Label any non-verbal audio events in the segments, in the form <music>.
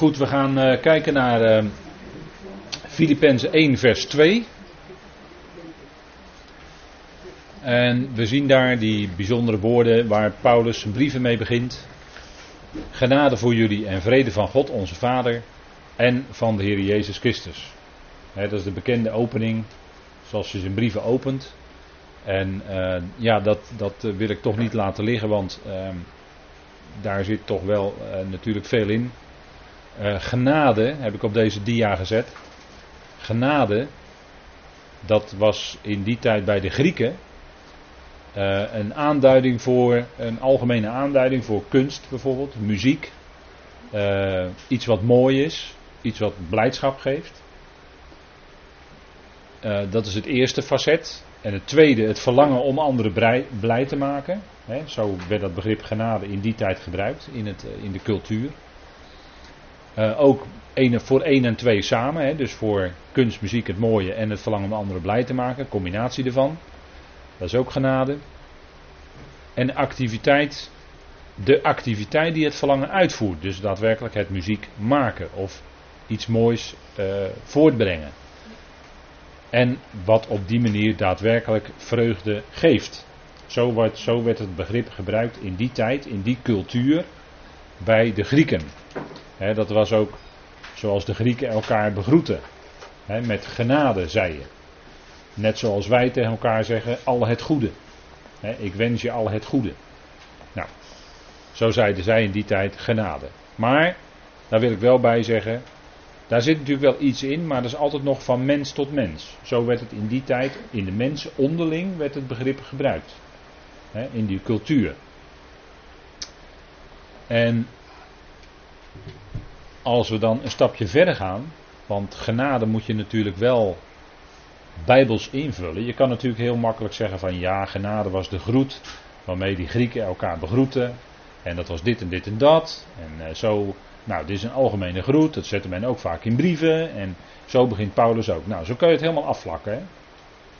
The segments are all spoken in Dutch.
Goed, we gaan uh, kijken naar uh, Filippenzen 1, vers 2. En we zien daar die bijzondere woorden waar Paulus zijn brieven mee begint. Genade voor jullie en vrede van God onze Vader en van de Heer Jezus Christus. dat is de bekende opening zoals je zijn brieven opent. En uh, ja, dat, dat wil ik toch niet laten liggen, want ehm, daar zit toch wel natuurlijk veel in. Uh, genade heb ik op deze dia gezet. Genade, dat was in die tijd bij de Grieken uh, een aanduiding voor, een algemene aanduiding voor kunst bijvoorbeeld, muziek. Uh, iets wat mooi is, iets wat blijdschap geeft. dat is het eerste facet. En het tweede, het verlangen om anderen blij, te maken. Zo werd dat begrip genade in die tijd gebruikt in, het, in de cultuur. Uh, ook voor 1 en 2 samen. Hè, dus voor kunst, muziek, het mooie en het verlangen om anderen blij te maken. Combinatie ervan. Dat is ook genade. En activiteit. De activiteit die het verlangen uitvoert. Dus daadwerkelijk het muziek maken. Of iets moois uh, voortbrengen. En wat op die manier daadwerkelijk vreugde geeft. Zo, zo werd het begrip gebruikt in die tijd, in die cultuur. Bij de Grieken dat was ook zoals de Grieken elkaar begroeten. met genade, zei je. Net zoals wij tegen elkaar zeggen, al het goede. ik wens je al het goede. Nou, zo zeiden zij in die tijd genade. Maar, daar wil ik wel bij zeggen, daar zit natuurlijk wel iets in, maar dat is altijd nog van mens tot mens. Zo werd het in die tijd, in de mensen onderling, werd het begrip gebruikt. in die cultuur. En als we dan een stapje verder gaan, want genade moet je natuurlijk wel bijbels invullen. Je kan natuurlijk heel makkelijk zeggen van ja, genade was de groet waarmee die Grieken elkaar begroeten. En dat was dit en dit en dat. En uh, zo, nou, dit is een algemene groet. Dat zette men ook vaak in brieven. En zo begint Paulus ook. Nou, zo kun je het helemaal afvlakken.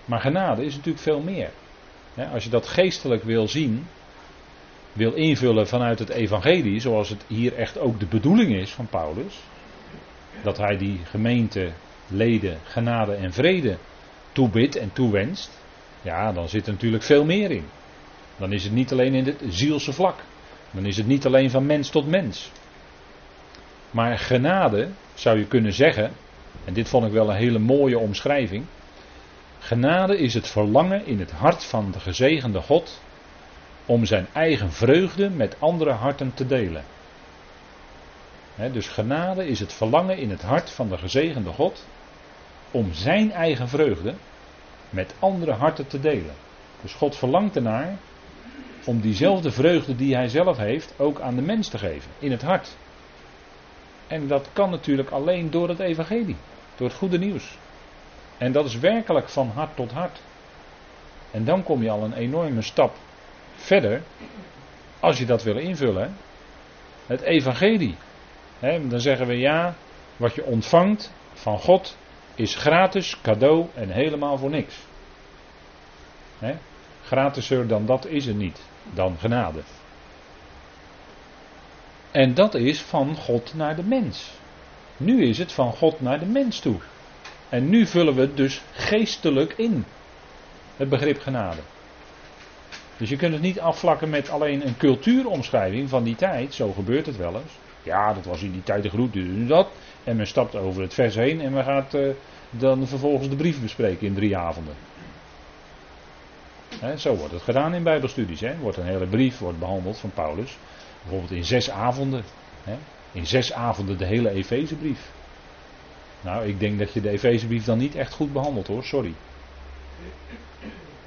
Maar genade is natuurlijk veel meer. als je dat geestelijk wil zien, wil invullen vanuit het evangelie, zoals het hier echt ook de bedoeling is van Paulus, dat hij die gemeenteleden genade en vrede toebidt en toewenst, ja, dan zit er natuurlijk veel meer in. Dan is het niet alleen in het zielse vlak. Dan is het niet alleen van mens tot mens. Maar genade zou je kunnen zeggen, en dit vond ik wel een hele mooie omschrijving. Genade is het verlangen in het hart van de gezegende God om zijn eigen vreugde met andere harten te delen. dus genade is het verlangen in het hart van de gezegende God om zijn eigen vreugde met andere harten te delen. Dus God verlangt ernaar om diezelfde vreugde die hij zelf heeft ook aan de mens te geven, in het hart. En dat kan natuurlijk alleen door het evangelie, door het goede nieuws. En dat is werkelijk van hart tot hart. En dan kom je al een enorme stap Verder, als je dat wil invullen, het evangelie. Dan zeggen we ja, wat je ontvangt van God is gratis, cadeau en helemaal voor niks. Hè? Gratiser dan dat is het niet, dan genade. En dat is van God naar de mens. Nu is het van God naar de mens toe. En nu vullen we het dus geestelijk in. Het begrip genade. Dus je kunt het niet afvlakken met alleen een cultuuromschrijving van die tijd. Zo gebeurt het wel eens. Ja, dat was in die tijd de groet, nu dat. En men stapt over het vers heen en men gaat uh, dan vervolgens de brief bespreken in drie avonden. zo wordt het gedaan in Bijbelstudies. He. Wordt een hele brief wordt behandeld van Paulus. Bijvoorbeeld in zes avonden. In zes avonden de hele Efezebrief. Nou, ik denk dat je de Efezebrief dan niet echt goed behandelt hoor, sorry.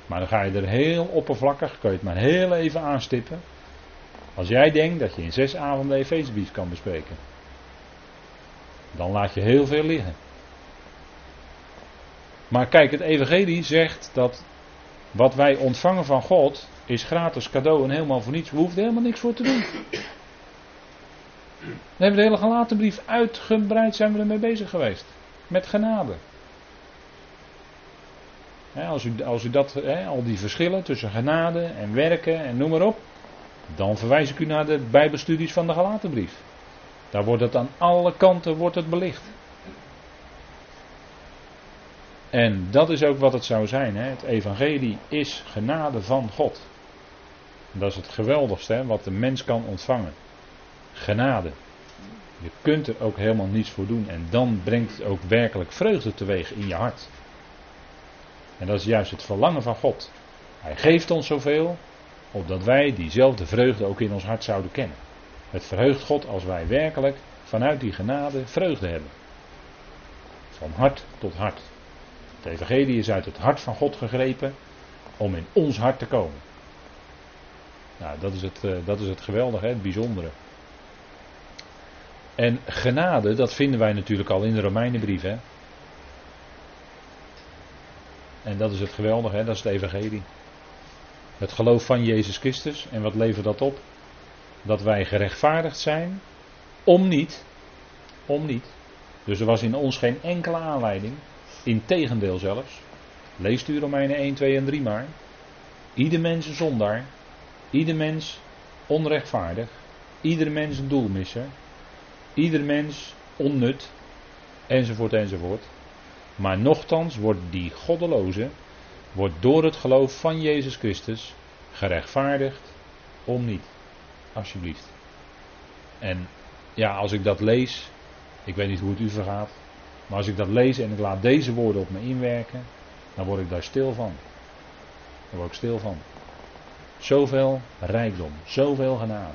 Maar dan ga je er heel oppervlakkig, kun je het maar heel even aanstippen. Als jij denkt dat je in zes avonden Efezebrief kan bespreken. Dan laat je heel veel liggen. Maar kijk, het Evangelie zegt dat wat wij ontvangen van God is gratis cadeau en helemaal voor niets. We hoeven er helemaal niks voor te doen. We hebben de hele gelaten brief uitgebreid zijn we ermee bezig geweest. Met genade als, u, als u dat, al die verschillen tussen genade en werken en noem maar op, dan verwijs ik u naar de Bijbelstudies van de Galatenbrief. Daar wordt het aan alle kanten wordt het belicht. En dat is ook wat het zou zijn. Het evangelie is genade van God. dat is het geweldigste wat de mens kan ontvangen. Genade. Je kunt er ook helemaal niets voor doen. En dan brengt het ook werkelijk vreugde teweeg in je hart. En dat is juist het verlangen van God. Hij geeft ons zoveel, opdat wij diezelfde vreugde ook in ons hart zouden kennen. Het verheugt God als wij werkelijk vanuit die genade vreugde hebben. Van hart tot hart. Het evangelie is uit het hart van God gegrepen om in ons hart te komen. Nou, dat is het, eh, dat is het geweldige, het bijzondere. En genade, dat vinden wij natuurlijk al in de Romeinenbrief. Hè? En dat is het geweldige, hè? dat is het evangelie. Het geloof van Jezus Christus. En wat levert dat op? Dat wij gerechtvaardigd zijn. Om niet. Om niet. Dus er was in ons geen enkele aanleiding. Integendeel zelfs. Leest u Romeinen 1, 2 en 3 maar. Ieder mens een zondaar. Ieder mens onrechtvaardig. Ieder mens een doelmisser. Ieder mens onnut. Enzovoort enzovoort. Maar nochtans wordt die goddeloze wordt door het geloof van Jezus Christus gerechtvaardigd om niet. Alsjeblieft. En ja, als ik dat lees, ik weet niet hoe het u vergaat, maar als ik dat lees en ik laat deze woorden op me inwerken, dan word ik daar stil van. Daar word ik stil van. Zoveel rijkdom, zoveel genade.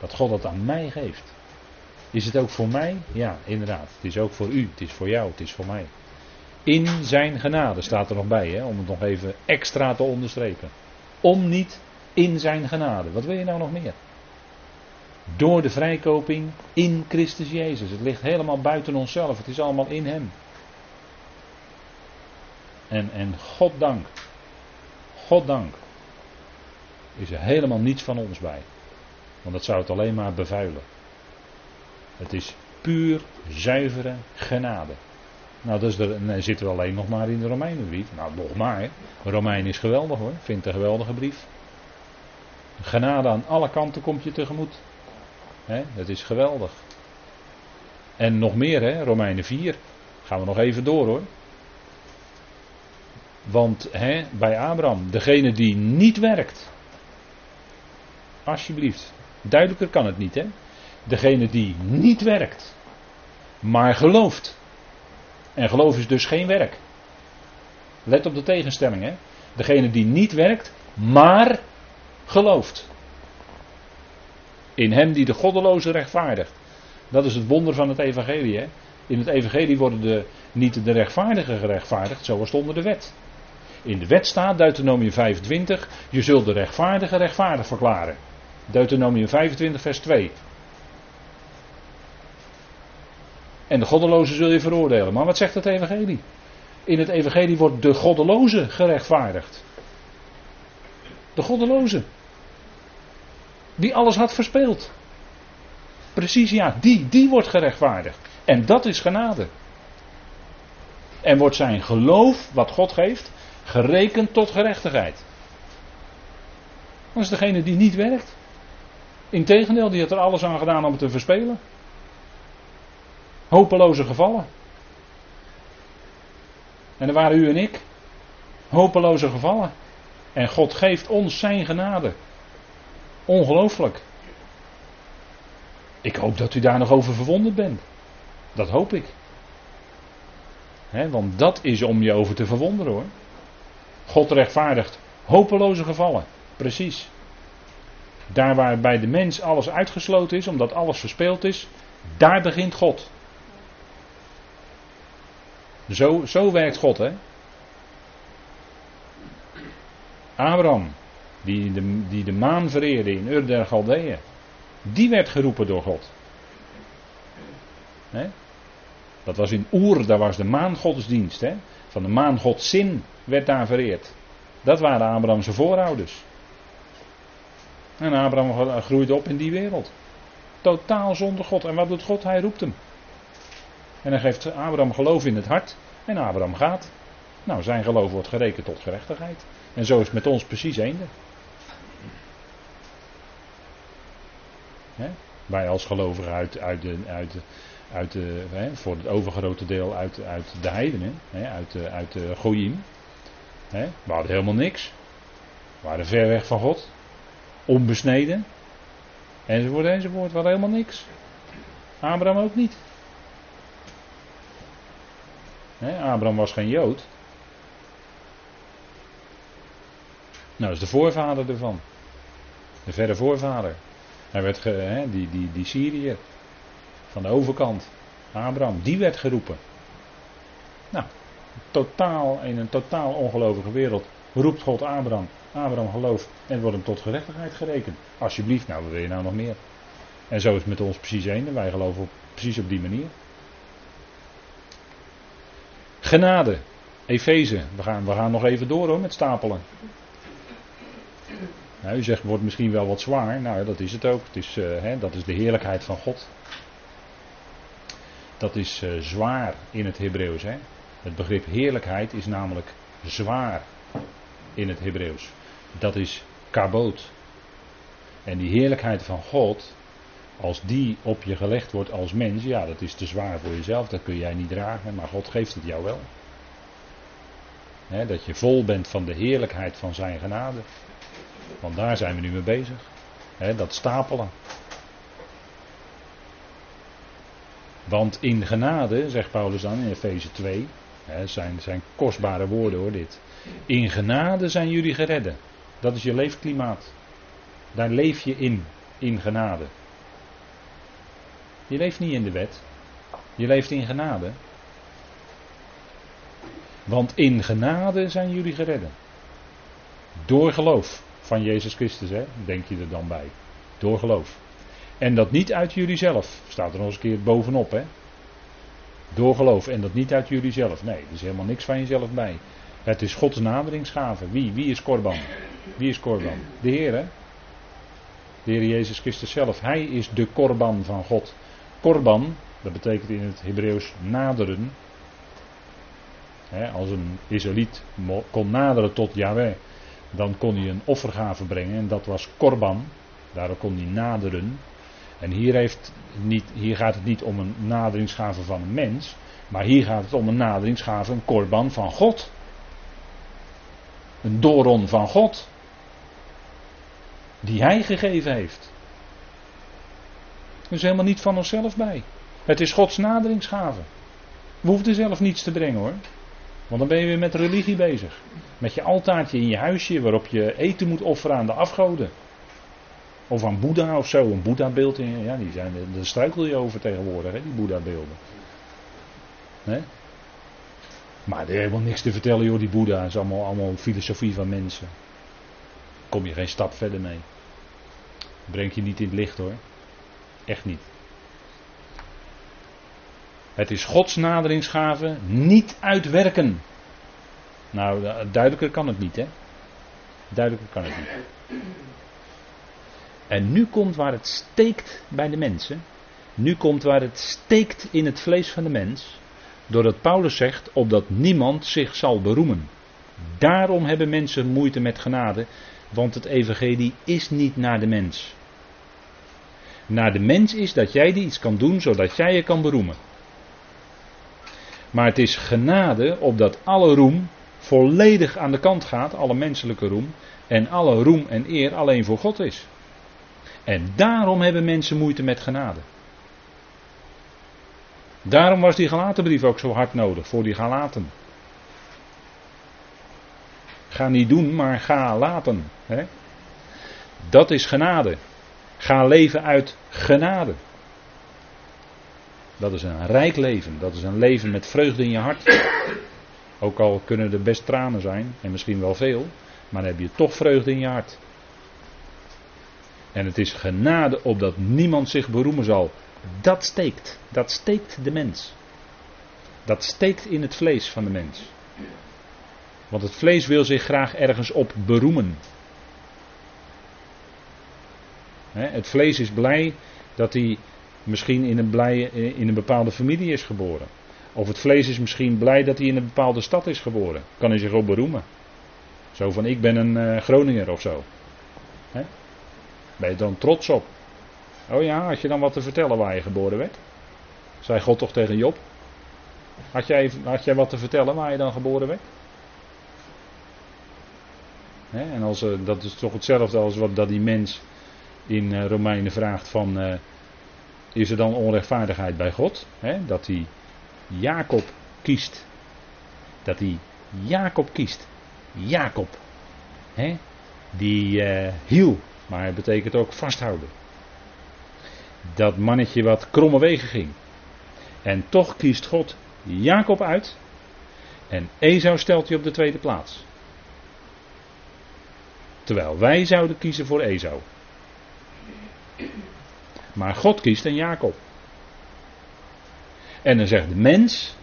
Dat God dat aan mij geeft. Is het ook voor mij? Ja, inderdaad. Het is ook voor u, het is voor jou, het is voor mij. In zijn genade staat er nog bij, hè, om het nog even extra te onderstrepen. Om niet in zijn genade. Wat wil je nou nog meer? Door de vrijkoping in Christus Jezus. Het ligt helemaal buiten onszelf. Het is allemaal in Hem. En, en God dank. God dank. Is er helemaal niets van ons bij. Want dat zou het alleen maar bevuilen. Het is puur zuivere genade. Nou, dus er, zitten we alleen nog maar in de Romeinenbrief. Nou, nog maar. Romein is geweldig hoor. Vindt een geweldige brief. Genade aan alle kanten komt je tegemoet. He, dat is geweldig. En nog meer, hè, Romeinen 4. Gaan we nog even door hoor. Want hè, bij Abraham, degene die niet werkt. Alsjeblieft. Duidelijker kan het niet, hè? Degene die niet werkt, maar gelooft. En geloof is dus geen werk. Let op de tegenstelling, hè? Degene die niet werkt, maar gelooft. In hem die de goddeloze rechtvaardigt. Dat is het wonder van het evangelie. Hè? In het evangelie worden de, niet de rechtvaardigen gerechtvaardigd, zoals onder de wet. In de wet staat, Deuteronomium 25, je zult de rechtvaardige rechtvaardig verklaren. Deuteronomium 25, vers 2. En de goddeloze zul je veroordelen. Maar wat zegt het evangelie? In het evangelie wordt de goddeloze gerechtvaardigd. De goddeloze. Die alles had verspeeld. Precies ja, die, die wordt gerechtvaardigd. En dat is genade. En wordt zijn geloof, wat God geeft, gerekend tot gerechtigheid. Dat is degene die niet werkt. Integendeel, die had er alles aan gedaan om het te verspelen. Hopeloze gevallen. En er waren u en ik. Hopeloze gevallen. En God geeft ons zijn genade. Ongelooflijk. Ik hoop dat u daar nog over verwonderd bent. Dat hoop ik. want dat is om je over te verwonderen hoor. God rechtvaardigt hopeloze gevallen. Precies. Daar waar bij de mens alles uitgesloten is, omdat alles verspeeld is, daar begint God. Zo, zo werkt God, hè? Abraham, die de, die de maan vereerde in Ur der Galdeeën, die werd geroepen door God. Dat was in Oer, daar was de maangodsdienst. Hè? Van de maangodszin werd daar vereerd. Dat waren Abrahamse voorouders. En Abraham groeide op in die wereld. Totaal zonder God. En wat doet God? Hij roept hem. En dan geeft Abraham geloof in het hart. En Abraham gaat. Nou, zijn geloof wordt gerekend tot gerechtigheid. En zo is het met ons precies eende. Wij als gelovigen uit, uit de, uit de, uit de, voor het overgrote deel uit, uit de heidenen, uit, de, uit de. Hè. We hadden helemaal niks. We waren ver weg van God. Onbesneden. Enzovoort, enzovoort. We hadden helemaal niks. Abraham ook niet. Hè, Abraham was geen Jood. Nou, dat is de voorvader ervan. De verre voorvader. Hij werd, die, die, die Syriër van de overkant, Abraham, die werd geroepen. Nou, totaal, in een totaal ongelovige wereld roept God Abraham. Abraham gelooft en wordt hem tot gerechtigheid gerekend. Alsjeblieft, nou, wat wil je nou nog meer? En zo is het met ons precies één. Wij geloven precies op die manier. Genade. Efeze. We gaan, we gaan nog even door hoor met stapelen. Nou, u zegt, wordt misschien wel wat zwaar. Nou, dat is het ook. Het is, uh, hè, dat is de heerlijkheid van God. Dat is uh, zwaar in het Hebreeuws. Hè? Het begrip heerlijkheid is namelijk zwaar in het Hebreeuws. Dat is kaboot. En die heerlijkheid van God, als die op je gelegd wordt als mens, ja, dat is te zwaar voor jezelf. Dat kun jij niet dragen, maar God geeft het jou wel. Dat je vol bent van de heerlijkheid van zijn genade. Want daar zijn we nu mee bezig. Dat stapelen. Want in genade, zegt Paulus dan in Efeze 2, hè, zijn, zijn kostbare woorden hoor dit. In genade zijn jullie geredden. Dat is je leefklimaat. Daar leef je in, in genade. Je leeft niet in de wet. Je leeft in genade. Want in genade zijn jullie geredden. Door geloof van Jezus Christus, hè, denk je er dan bij. Door geloof. En dat niet uit jullie zelf. Staat er nog eens een keer bovenop, hè. Door geloof. En dat niet uit jullie zelf. Nee, er is helemaal niks van jezelf bij. Het is Gods naderingsgave. Wie? Wie is Korban? Wie is Korban? De Heer, hè? De Heer Jezus Christus zelf. Hij is de Korban van God. Korban, dat betekent in het Hebreeuws naderen. als een Israëliet kon naderen tot Yahweh, dan kon hij een offergave brengen en dat was Korban. Daarom kon hij naderen. En hier, heeft niet, hier gaat het niet om een naderingsgave van een mens, maar hier gaat het om een naderingsgave, een korban van God. Een doron van God. Die hij gegeven heeft. Is helemaal niet van onszelf bij. Het is Gods naderingsgave. We hoeven er zelf niets te brengen hoor. Want dan ben je weer met religie bezig. Met je altaartje in je huisje waarop je eten moet offeren aan de afgoden. Of aan Boeddha of zo, een Boeddha-beeld. Ja, die zijn, daar struikel je over tegenwoordig, hè, die Boeddha-beelden. Nee? Maar er is helemaal niks te vertellen, joh, die Boeddha. is allemaal, allemaal filosofie van mensen. Kom je geen stap verder mee. Breng je niet in het licht hoor. Echt niet. Het is Gods naderingsgave, niet uitwerken. Nou, duidelijker kan het niet, hè? Duidelijker kan het niet. En nu komt waar het steekt bij de mensen. Nu komt waar het steekt in het vlees van de mens. Doordat Paulus zegt, opdat niemand zich zal beroemen. Daarom hebben mensen moeite met genade, want het evangelie is niet naar de mens. Naar de mens is dat jij die iets kan doen, zodat jij je kan beroemen. Maar het is genade, opdat alle roem volledig aan de kant gaat, alle menselijke roem, en alle roem en eer alleen voor God is. En daarom hebben mensen moeite met genade. Daarom was die Galatenbrief ook zo hard nodig voor die Galaten. Ga niet doen, maar ga laten. Hè? Dat is genade. Ga leven uit genade. Dat is een rijk leven. Dat is een leven met vreugde in je hart. Ook al kunnen er best tranen zijn, en misschien wel veel, maar dan heb je toch vreugde in je hart. En het is genade opdat niemand zich beroemen zal. Dat steekt. Dat steekt de mens. Dat steekt in het vlees van de mens. Want het vlees wil zich graag ergens op beroemen. Het vlees is blij dat hij misschien in een, blij, in een bepaalde familie is geboren. Of het vlees is misschien blij dat hij in een bepaalde stad is geboren. Kan hij zich op beroemen. Zo van ik ben een uh, Groninger of zo. Ben je dan trots op? Oh ja, had je dan wat te vertellen waar je geboren werd? Zei God toch tegen Job? Had jij, had jij wat te vertellen waar je dan geboren werd? en als, uh, dat is toch hetzelfde als wat dat die mens in uh, Romeinen vraagt van... Uh, is er dan onrechtvaardigheid bij God? dat hij Jacob kiest. Dat hij Jacob kiest. Jacob. die hiel, maar het betekent ook vasthouden. Dat mannetje wat kromme wegen ging. En toch kiest God Jacob uit. En Esau stelt hij op de tweede plaats. Terwijl wij zouden kiezen voor Esau. Maar God kiest een Jacob. En dan zegt de mens,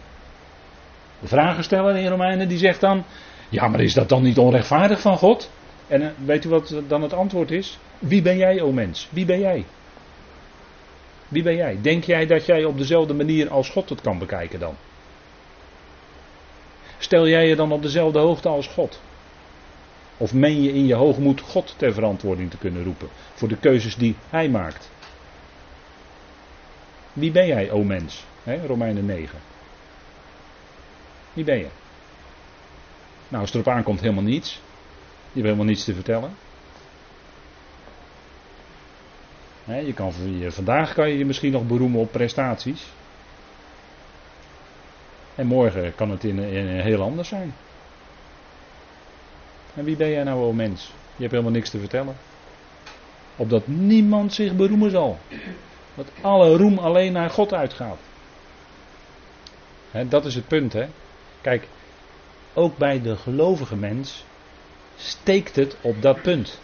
de vragensteller in Romeinen, die zegt dan: Ja, maar is dat dan niet onrechtvaardig van God? En uh, weet u wat dan het antwoord is? Wie ben jij, o mens? Wie ben jij? Wie ben jij? Denk jij dat jij op dezelfde manier als God het kan bekijken dan? Stel jij je dan op dezelfde hoogte als God? Of meen je in je hoogmoed God ter verantwoording te kunnen roepen voor de keuzes die Hij maakt? Wie ben jij, o mens? He, Romeinen 9. Wie ben je? Nou, als het erop aankomt, helemaal niets. Je hebt helemaal niets te vertellen. je kan, vandaag kan je je misschien nog beroemen op prestaties. En morgen kan het in, heel anders zijn. En wie ben jij nou, o mens? Je hebt helemaal niks te vertellen. Opdat niemand zich beroemen zal. Dat alle roem alleen naar God uitgaat. dat is het punt, hè. Kijk, ook bij de gelovige mens steekt het op dat punt.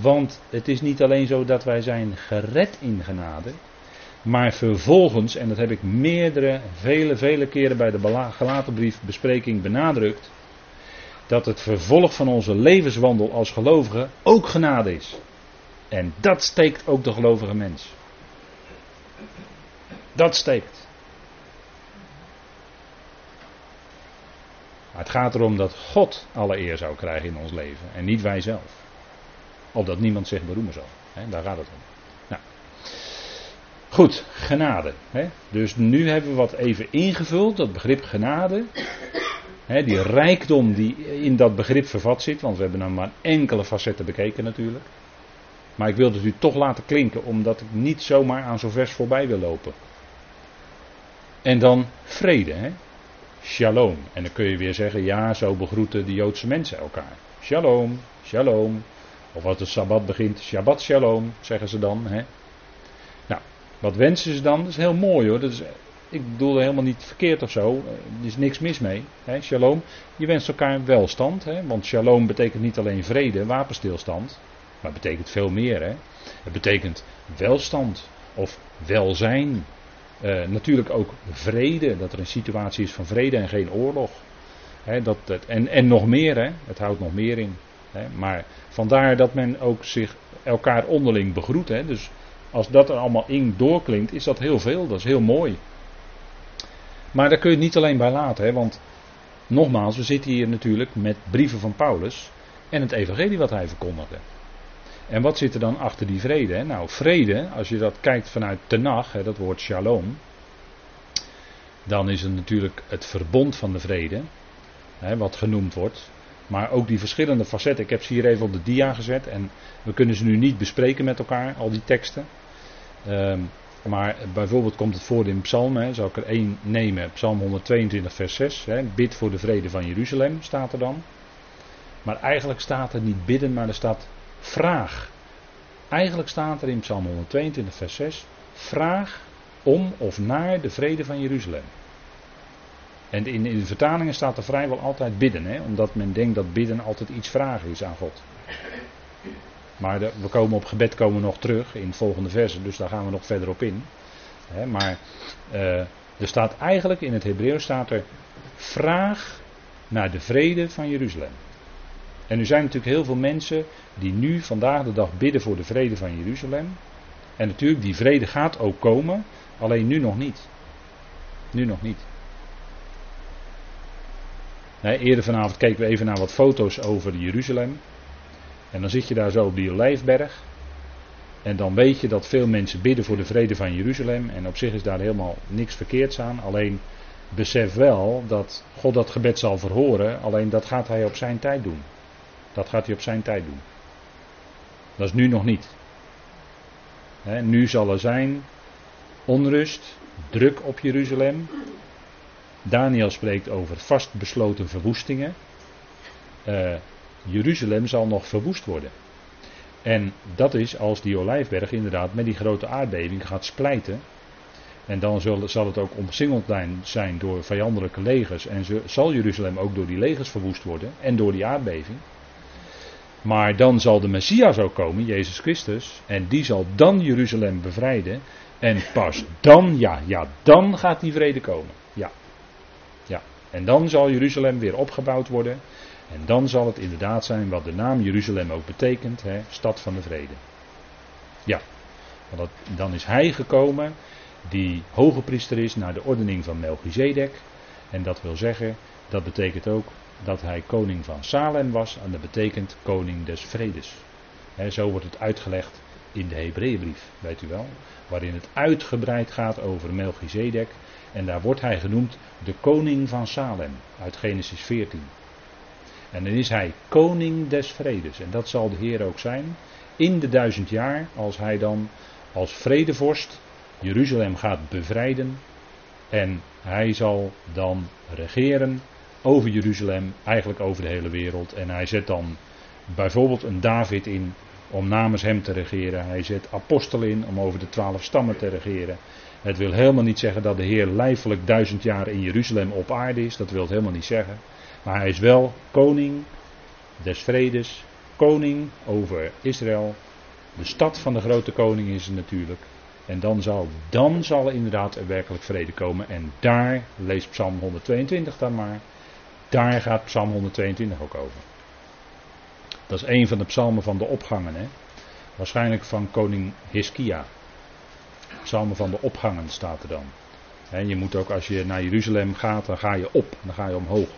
Want het is niet alleen zo dat wij zijn gered in genade, maar vervolgens, en dat heb ik meerdere, vele, vele keren bij de gelaten bespreking benadrukt, dat het vervolg van onze levenswandel als gelovigen ook genade is. En dat steekt ook de gelovige mens. Dat steekt. Maar het gaat erom dat God alle eer zou krijgen in ons leven en niet wij zelf. Opdat niemand zich beroemen zal. daar gaat het om. Nou. Goed, genade. Dus nu hebben we wat even ingevuld, dat begrip genade die rijkdom die in dat begrip vervat zit, want we hebben dan maar enkele facetten bekeken natuurlijk. Maar ik wilde het u toch laten klinken, omdat ik niet zomaar aan zo'n vers voorbij wil lopen. En dan vrede, hè? Shalom. En dan kun je weer zeggen, ja, zo begroeten de Joodse mensen elkaar. Shalom, shalom. Of als de Sabbat begint, Shabbat shalom, zeggen ze dan. Hè? Nou, wat wensen ze dan? Dat is heel mooi hoor. Dat is ik bedoel helemaal niet verkeerd of zo. Er is niks mis mee. Hè? Shalom. Je wenst elkaar welstand. Hè? Want shalom betekent niet alleen vrede, wapenstilstand. Maar het betekent veel meer. Hè? Het betekent welstand. Of welzijn. Uh, natuurlijk ook vrede. Dat er een situatie is van vrede en geen oorlog. Hè? Dat, dat, en, en nog meer. Hè? Het houdt nog meer in. Hè? Maar vandaar dat men ook zich elkaar onderling begroet. Hè? Dus als dat er allemaal in doorklinkt, is dat heel veel. Dat is heel mooi. Maar daar kun je het niet alleen bij laten, hè, want nogmaals, we zitten hier natuurlijk met brieven van Paulus en het evangelie wat hij verkondigde. En wat zit er dan achter die vrede? Nou, vrede, als je dat kijkt vanuit Tenach, dat woord shalom, dan is het natuurlijk het verbond van de vrede, hè, wat genoemd wordt. Maar ook die verschillende facetten, ik heb ze hier even op de dia gezet en we kunnen ze nu niet bespreken met elkaar, al die teksten. Um, maar bijvoorbeeld komt het voor in Psalm, zou ik er één nemen, Psalm 122, vers 6. Hè, bid voor de vrede van Jeruzalem, staat er dan. Maar eigenlijk staat er niet bidden, maar er staat vraag. Eigenlijk staat er in Psalm 122, vers 6, vraag om of naar de vrede van Jeruzalem. En in, in de vertalingen staat er vrijwel altijd bidden, hè, omdat men denkt dat bidden altijd iets vragen is aan God. Maar we komen op gebed komen nog terug in de volgende versen, dus daar gaan we nog verder op in. maar uh, er staat eigenlijk in het Hebreeuws staat er vraag naar de vrede van Jeruzalem. En er zijn natuurlijk heel veel mensen die nu vandaag de dag bidden voor de vrede van Jeruzalem. En natuurlijk, die vrede gaat ook komen, alleen nu nog niet. Nu nog niet. Eerder vanavond keken we even naar wat foto's over Jeruzalem. En dan zit je daar zo op die olijfberg. En dan weet je dat veel mensen bidden voor de vrede van Jeruzalem. En op zich is daar helemaal niks verkeerds aan. Alleen besef wel dat God dat gebed zal verhoren. Alleen dat gaat hij op zijn tijd doen. Dat gaat hij op zijn tijd doen. Dat is nu nog niet. nu zal er zijn onrust, druk op Jeruzalem. Daniel spreekt over vastbesloten verwoestingen. Uh, Jeruzalem zal nog verwoest worden. En dat is als die olijfberg inderdaad met die grote aardbeving gaat splijten. En dan zal, het ook omsingeld zijn door vijandelijke legers. En zal Jeruzalem ook door die legers verwoest worden. En door die aardbeving. Maar dan zal de Messias ook komen, Jezus Christus. En die zal dan Jeruzalem bevrijden. En pas dan, ja, ja, dan gaat die vrede komen. Ja. Ja. En dan zal Jeruzalem weer opgebouwd worden. En dan zal het inderdaad zijn wat de naam Jeruzalem ook betekent, hè, stad van de vrede. Ja, want dan is hij gekomen die hoge priester is naar de ordening van Melchizedek. En dat wil zeggen, dat betekent ook dat hij koning van Salem was en dat betekent koning des vredes. zo wordt het uitgelegd in de Hebreeënbrief, weet u wel, waarin het uitgebreid gaat over Melchizedek. En daar wordt hij genoemd de koning van Salem uit Genesis 14. En dan is hij koning des vredes. En dat zal de Heer ook zijn. In de duizend jaar, als hij dan als vredevorst Jeruzalem gaat bevrijden. En hij zal dan regeren over Jeruzalem, eigenlijk over de hele wereld. En hij zet dan bijvoorbeeld een David in om namens hem te regeren. Hij zet apostelen in om over de twaalf stammen te regeren. Het wil helemaal niet zeggen dat de Heer lijfelijk duizend jaar in Jeruzalem op aarde is. Dat wil het helemaal niet zeggen. Maar hij is wel koning des vredes, koning over Israël. De stad van de grote koning is het natuurlijk. En dan zal, dan zal er inderdaad er werkelijk vrede komen. En daar, lees Psalm 122 dan maar, daar gaat Psalm 122 ook over. Dat is een van de psalmen van de opgangen. Hè? Waarschijnlijk van koning Hiskia. Psalmen van de opgangen staat er dan. En je moet ook als je naar Jeruzalem gaat, dan ga je op, dan ga je omhoog.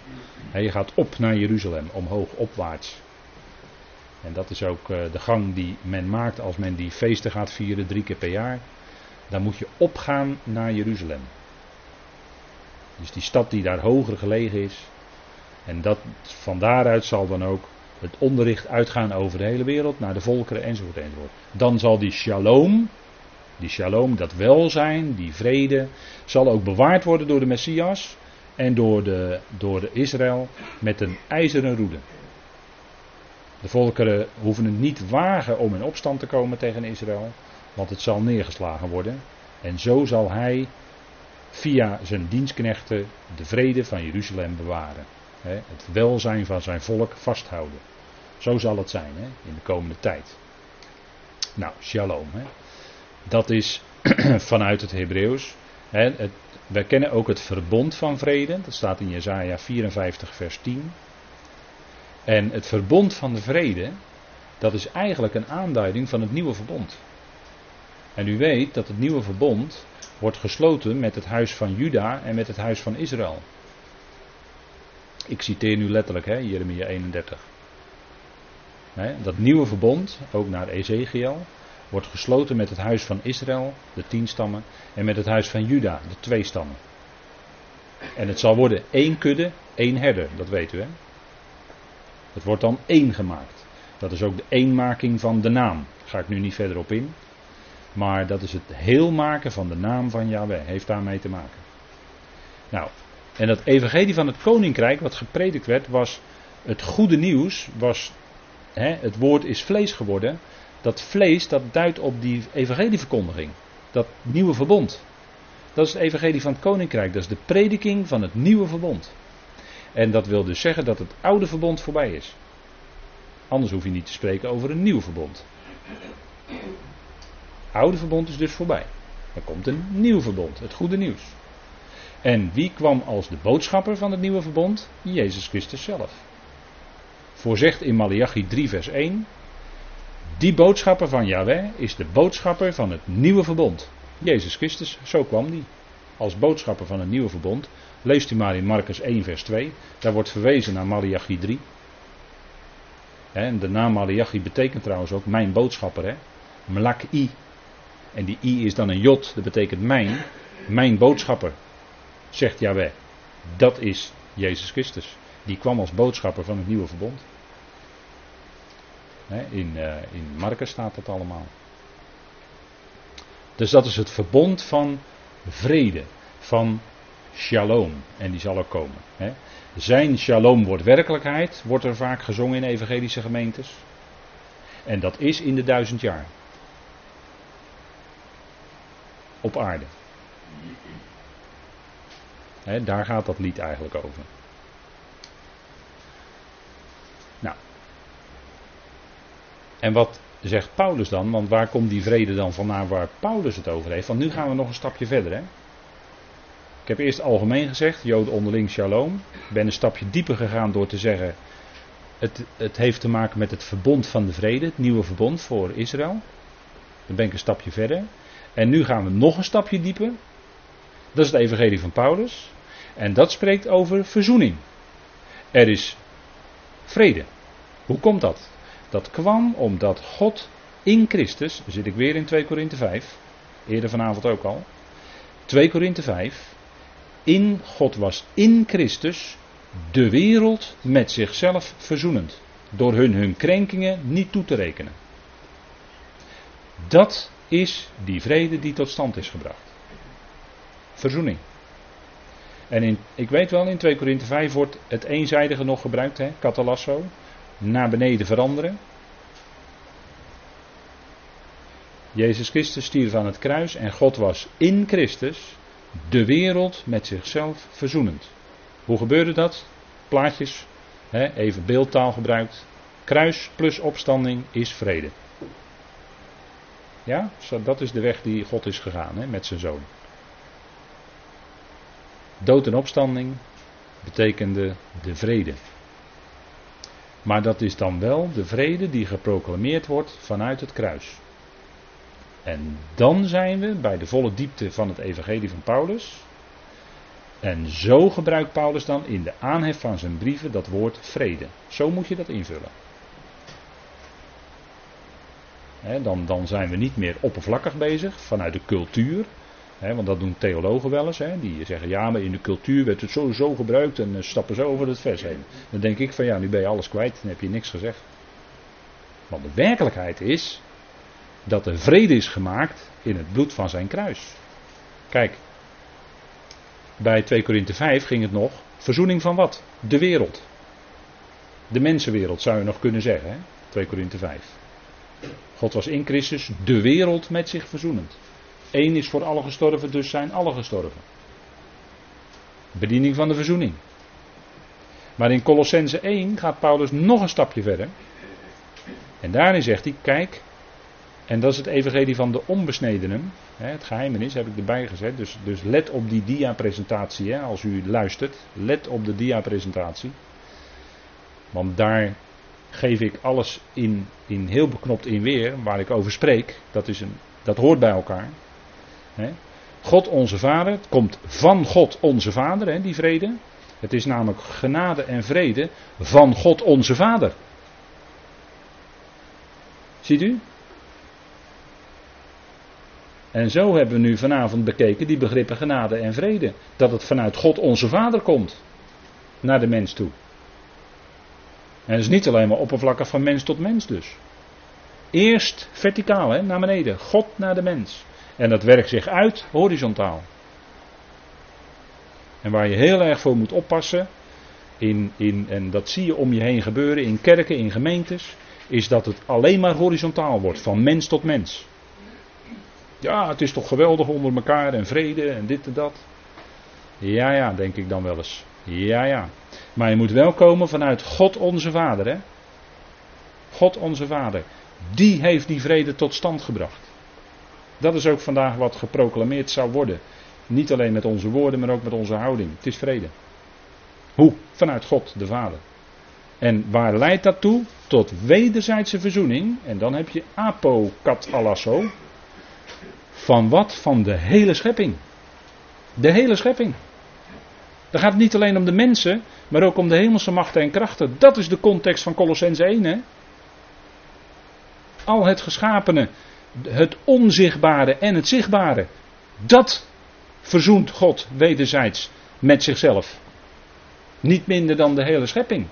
En je gaat op naar Jeruzalem, omhoog, opwaarts. En dat is ook eh, de gang die men maakt als men die feesten gaat vieren, drie keer per jaar. Dan moet je opgaan naar Jeruzalem. Dus die stad die daar hoger gelegen is. En dat, van daaruit zal dan ook het onderricht uitgaan over de hele wereld, naar de volkeren enzovoort enzovoort. Dan zal die shalom, die shalom, dat welzijn, die vrede, zal ook bewaard worden door de Messias en door de, door de Israël met een ijzeren roede. De volkeren hoeven het niet wagen om in opstand te komen tegen Israël, want het zal neergeslagen worden. En zo zal hij via zijn dienstknechten de vrede van Jeruzalem bewaren. Het welzijn van zijn volk vasthouden. Zo zal het zijn in de komende tijd. Nou, shalom. Dat is <clears throat> vanuit het Hebreeuws. wij kennen ook het verbond van vrede. Dat staat in Jesaja 54 vers 10. En het verbond van de vrede, dat is eigenlijk een aanduiding van het nieuwe verbond. En u weet dat het nieuwe verbond wordt gesloten met het huis van Juda en met het huis van Israël. Ik citeer nu letterlijk, hè, Jeremia 31. dat nieuwe verbond, ook naar Ezekiel, wordt gesloten met het huis van Israël, de tien stammen, en met het huis van Juda, de twee stammen. En het zal worden één kudde, één herder, dat weet u hè. Het wordt dan één gemaakt. Dat is ook de eenmaking van de naam. Daar ga ik nu niet verder op in. Maar dat is het heel maken van de naam van Yahweh. Heeft daarmee te maken. Nou, en dat evangelie van het koninkrijk, wat gepredikt werd, was het goede nieuws. Was, hè, het woord is vlees geworden. Dat vlees, dat duidt op die evangelieverkondiging. Dat nieuwe verbond. Dat is het evangelie van het koninkrijk. Dat is de prediking van het nieuwe verbond. En dat wil dus zeggen dat het oude verbond voorbij is. Anders hoef je niet te spreken over een nieuw verbond. Oude verbond is dus voorbij. Er komt een nieuw verbond, het goede nieuws. En wie kwam als de boodschapper van het nieuwe verbond? Jezus Christus zelf. Voorzegt in Malachi 3 vers 1. Die boodschapper van Yahweh is de boodschapper van het nieuwe verbond. Jezus Christus, zo kwam die. Als boodschapper van het nieuwe verbond. Leest u maar in Marcus 1 vers 2. Daar wordt verwezen naar Malachi 3. En de naam Malachi betekent trouwens ook mijn boodschapper. Hè? Mlaki. En die i is dan een jot, dat betekent mijn, mijn boodschapper, zegt Yahweh. Dat is Jezus Christus. Die kwam als boodschapper van het nieuwe verbond. In, uh, in Marcus staat dat allemaal. Dus dat is het verbond van vrede, van shalom. En die zal ook komen. Zijn shalom wordt werkelijkheid, wordt er vaak gezongen in evangelische gemeentes. En dat is in de duizend jaar. Op aarde. daar gaat dat lied eigenlijk over. En wat zegt Paulus dan? Want waar komt die vrede dan vandaan waar Paulus het over heeft? Want nu gaan we nog een stapje verder. Hè? Ik heb eerst algemeen gezegd, Joden onderling shalom. Ik ben een stapje dieper gegaan door te zeggen, het, het heeft te maken met het verbond van de vrede, het nieuwe verbond voor Israël. Dan ben ik een stapje verder. En nu gaan we nog een stapje dieper. Dat is het evangelie van Paulus. En dat spreekt over verzoening. Er is vrede. Hoe komt dat? Dat kwam omdat God in Christus, zit ik weer in 2 Korinthe 5, eerder vanavond ook al. 2 Korinthe 5, in God was in Christus de wereld met zichzelf verzoenend. Door hun hun krenkingen niet toe te rekenen. Dat is die vrede die tot stand is gebracht. Verzoening. En in, ik weet wel, in 2 Korinthe 5 wordt het eenzijdige nog gebruikt, hè, catalasso, naar beneden veranderen. Jezus Christus stierf aan het kruis en God was in Christus de wereld met zichzelf verzoenend. Hoe gebeurde dat? Plaatjes, hè, even beeldtaal gebruikt. Kruis plus opstanding is vrede. Ja, dat is de weg die God is gegaan hè, met zijn zoon. Dood en opstanding betekende de vrede. Maar dat is dan wel de vrede die geproclameerd wordt vanuit het kruis. En dan zijn we bij de volle diepte van het evangelie van Paulus. En zo gebruikt Paulus dan in de aanhef van zijn brieven dat woord vrede. Zo moet je dat invullen. dan, dan zijn we niet meer oppervlakkig bezig vanuit de cultuur. Want dat doen theologen wel eens. die zeggen ja, maar in de cultuur werd het sowieso gebruikt en uh, stappen zo over het vers heen. Dan denk ik van ja, nu ben je alles kwijt, dan heb je niks gezegd. Want de werkelijkheid is dat er vrede is gemaakt in het bloed van zijn kruis. Kijk, bij 2 Korinthe 5 ging het nog verzoening van wat? De wereld. De mensenwereld zou je nog kunnen zeggen, hè? 2 Korinthe 5. God was in Christus de wereld met zich verzoenend. Eén is voor alle gestorven, dus zijn alle gestorven. Bediening van de verzoening. Maar in Colossense 1 gaat Paulus nog een stapje verder. En daarin zegt hij: Kijk, en dat is het evangelie van de onbesnedenen. Het geheimenis heb ik erbij gezet. Dus, dus let op die dia-presentatie als u luistert. Let op de dia-presentatie. Want daar geef ik alles in, in heel beknopt in weer waar ik over spreek. Dat, is een, dat hoort bij elkaar. God onze Vader, het komt van God onze Vader, die vrede. Het is namelijk genade en vrede van God onze Vader. Ziet u? En zo hebben we nu vanavond bekeken die begrippen genade en vrede. Dat het vanuit God onze Vader komt. Naar de mens toe. En het is niet alleen maar oppervlakkig van mens tot mens dus. Eerst verticaal, hè, naar beneden. God naar de mens. En dat werkt zich uit horizontaal. En waar je heel erg voor moet oppassen, in, in, en dat zie je om je heen gebeuren in kerken, in gemeentes, is dat het alleen maar horizontaal wordt, van mens tot mens. Ja, het is toch geweldig onder elkaar en vrede en dit en dat. Ja, ja, denk ik dan wel eens. Ja, ja. Maar je moet wel komen vanuit God onze Vader, hè? God onze Vader. Die heeft die vrede tot stand gebracht. Dat is ook vandaag wat geproclameerd zou worden. Niet alleen met onze woorden, maar ook met onze houding. Het is vrede. Hoe? Vanuit God, de Vader. En waar leidt dat toe? Tot wederzijdse verzoening. En dan heb je apokat alasso. Van wat? Van de hele schepping. De hele schepping. Dan gaat het niet alleen om de mensen, maar ook om de hemelse machten en krachten. Dat is de context van Colossense 1. Hè? Al het geschapene Het onzichtbare en het zichtbare. Dat verzoent God wederzijds met zichzelf. Niet minder dan de hele schepping.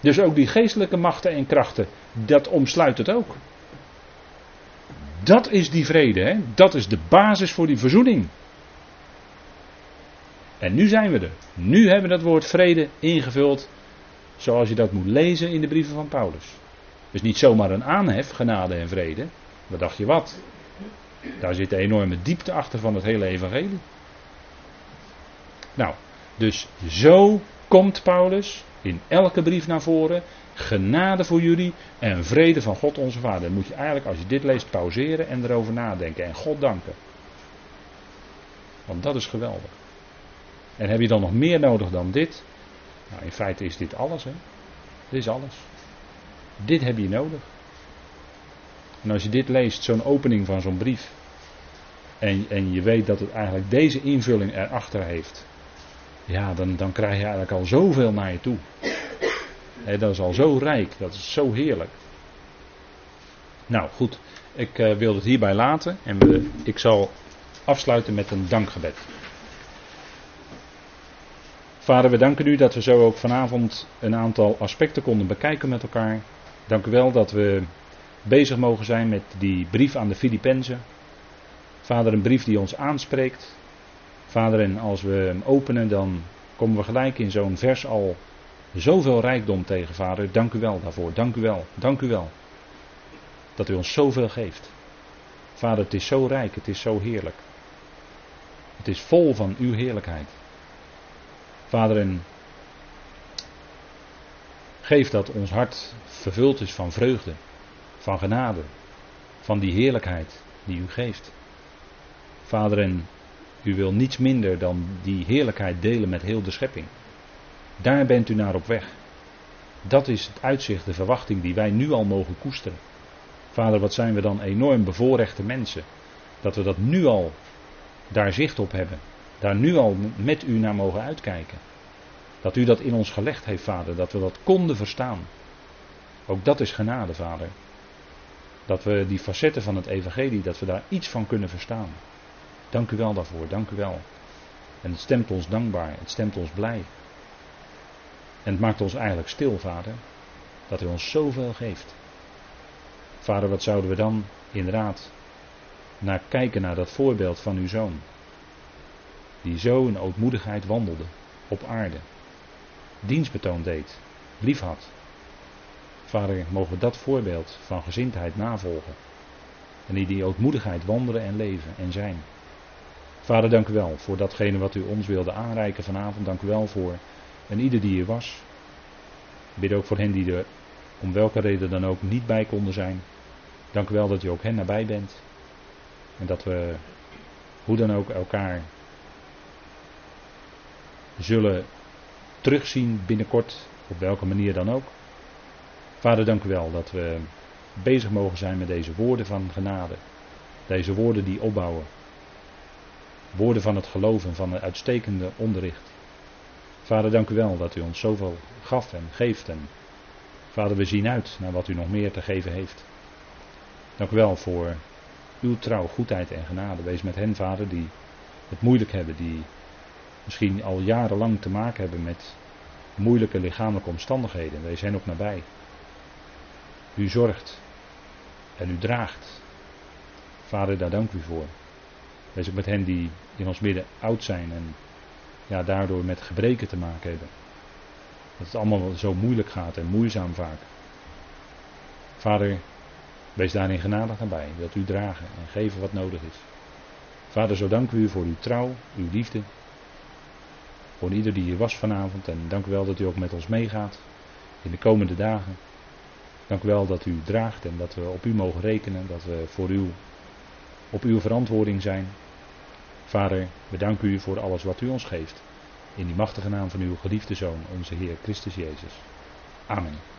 Dus ook die geestelijke machten en krachten, dat omsluit het ook. Dat is die vrede, hè? dat is de basis voor die verzoening. En nu zijn we er. Nu hebben we dat woord vrede ingevuld zoals je dat moet lezen in de brieven van Paulus. Dus niet zomaar een aanhef, genade en vrede. Wat dacht je wat? Daar zit de enorme diepte achter van het hele evangelie. Nou, dus zo komt Paulus in elke brief naar voren. Genade voor jullie en vrede van God onze Vader. Dan moet je eigenlijk, als je dit leest, pauzeren en erover nadenken en God danken. Want dat is geweldig. En heb je dan nog meer nodig dan dit? Nou, in feite is dit alles, hè? Dit is alles. Dit heb je nodig. En als je dit leest, zo'n opening van zo'n brief. En, en je weet dat het eigenlijk deze invulling erachter heeft. Ja, dan, dan krijg je eigenlijk al zoveel naar je toe. dat is al zo rijk, dat is zo heerlijk. Nou goed, ik uh, wil het hierbij laten en we, ik zal afsluiten met een dankgebed. Vader, we danken u dat we zo ook vanavond een aantal aspecten konden bekijken met elkaar. Dank u wel dat we bezig mogen zijn met die brief aan de Filippenzen. Vader, een brief die ons aanspreekt. Vader, en als we hem openen, dan komen we gelijk in zo'n vers al zoveel rijkdom tegen, Vader. Dank u wel daarvoor. Dank u wel. Dank u wel. Dat u ons zoveel geeft. Vader, het is zo rijk, het is zo heerlijk. Het is vol van uw heerlijkheid. Vader, en geef dat ons hart vervuld is van vreugde, van genade, van die heerlijkheid die u geeft. Vader, en u wil niets minder dan die heerlijkheid delen met heel de schepping. Daar bent u naar op weg. Dat is het uitzicht, de verwachting die wij nu al mogen koesteren. Vader, wat zijn we dan enorm bevoorrechte mensen. Dat we dat nu al daar zicht op hebben daar nu al met u naar mogen uitkijken. Dat u dat in ons gelegd heeft, vader, dat we dat konden verstaan. Ook dat is genade, vader. Dat we die facetten van het evangelie, dat we daar iets van kunnen verstaan. Dank u wel daarvoor, dank u wel. En het stemt ons dankbaar, het stemt ons blij. En het maakt ons eigenlijk stil, vader, dat u ons zoveel geeft. Vader, wat zouden we dan inderdaad naar kijken naar dat voorbeeld van uw zoon? die zo in ootmoedigheid wandelde op aarde, dienstbetoon deed, lief had. Vader, mogen we dat voorbeeld van gezindheid navolgen. En die die ootmoedigheid wandelen en leven en zijn. Vader, dank u wel voor datgene wat u ons wilde aanreiken vanavond. Dank u wel voor en ieder die hier was. Ik bid ook voor hen die er om welke reden dan ook niet bij konden zijn. Dank u wel dat u ook hen nabij bent. En dat we hoe dan ook elkaar zullen terugzien binnenkort, op welke manier dan ook. Vader, dank u wel dat we bezig mogen zijn met deze woorden van genade. Deze woorden die opbouwen. Woorden van het geloven, van het uitstekende onderricht. Vader, dank u wel dat u ons zoveel gaf en geeft. En vader, we zien uit naar wat u nog meer te geven heeft. Dank u wel voor uw trouw, goedheid en genade. Wees met hen, vader, die het moeilijk hebben, die misschien al jarenlang te maken hebben met moeilijke lichamelijke omstandigheden. Wij zijn ook nabij. U zorgt en u draagt. Vader, daar dank u voor. Wees ook met hen die in ons midden oud zijn en ja, daardoor met gebreken te maken hebben. Dat het allemaal zo moeilijk gaat en moeizaam vaak. Vader, wees daarin genadig nabij. Wilt u dragen en geven wat nodig is. Vader, zo dank u voor uw trouw, uw liefde voor ieder die hier was vanavond. En dank u wel dat u ook met ons meegaat in de komende dagen. Dank u wel dat u draagt en dat we op u mogen rekenen. Dat we voor u op uw verantwoording zijn. Vader, we danken u voor alles wat u ons geeft. In die machtige naam van uw geliefde Zoon, onze Heer Christus Jezus. Amen.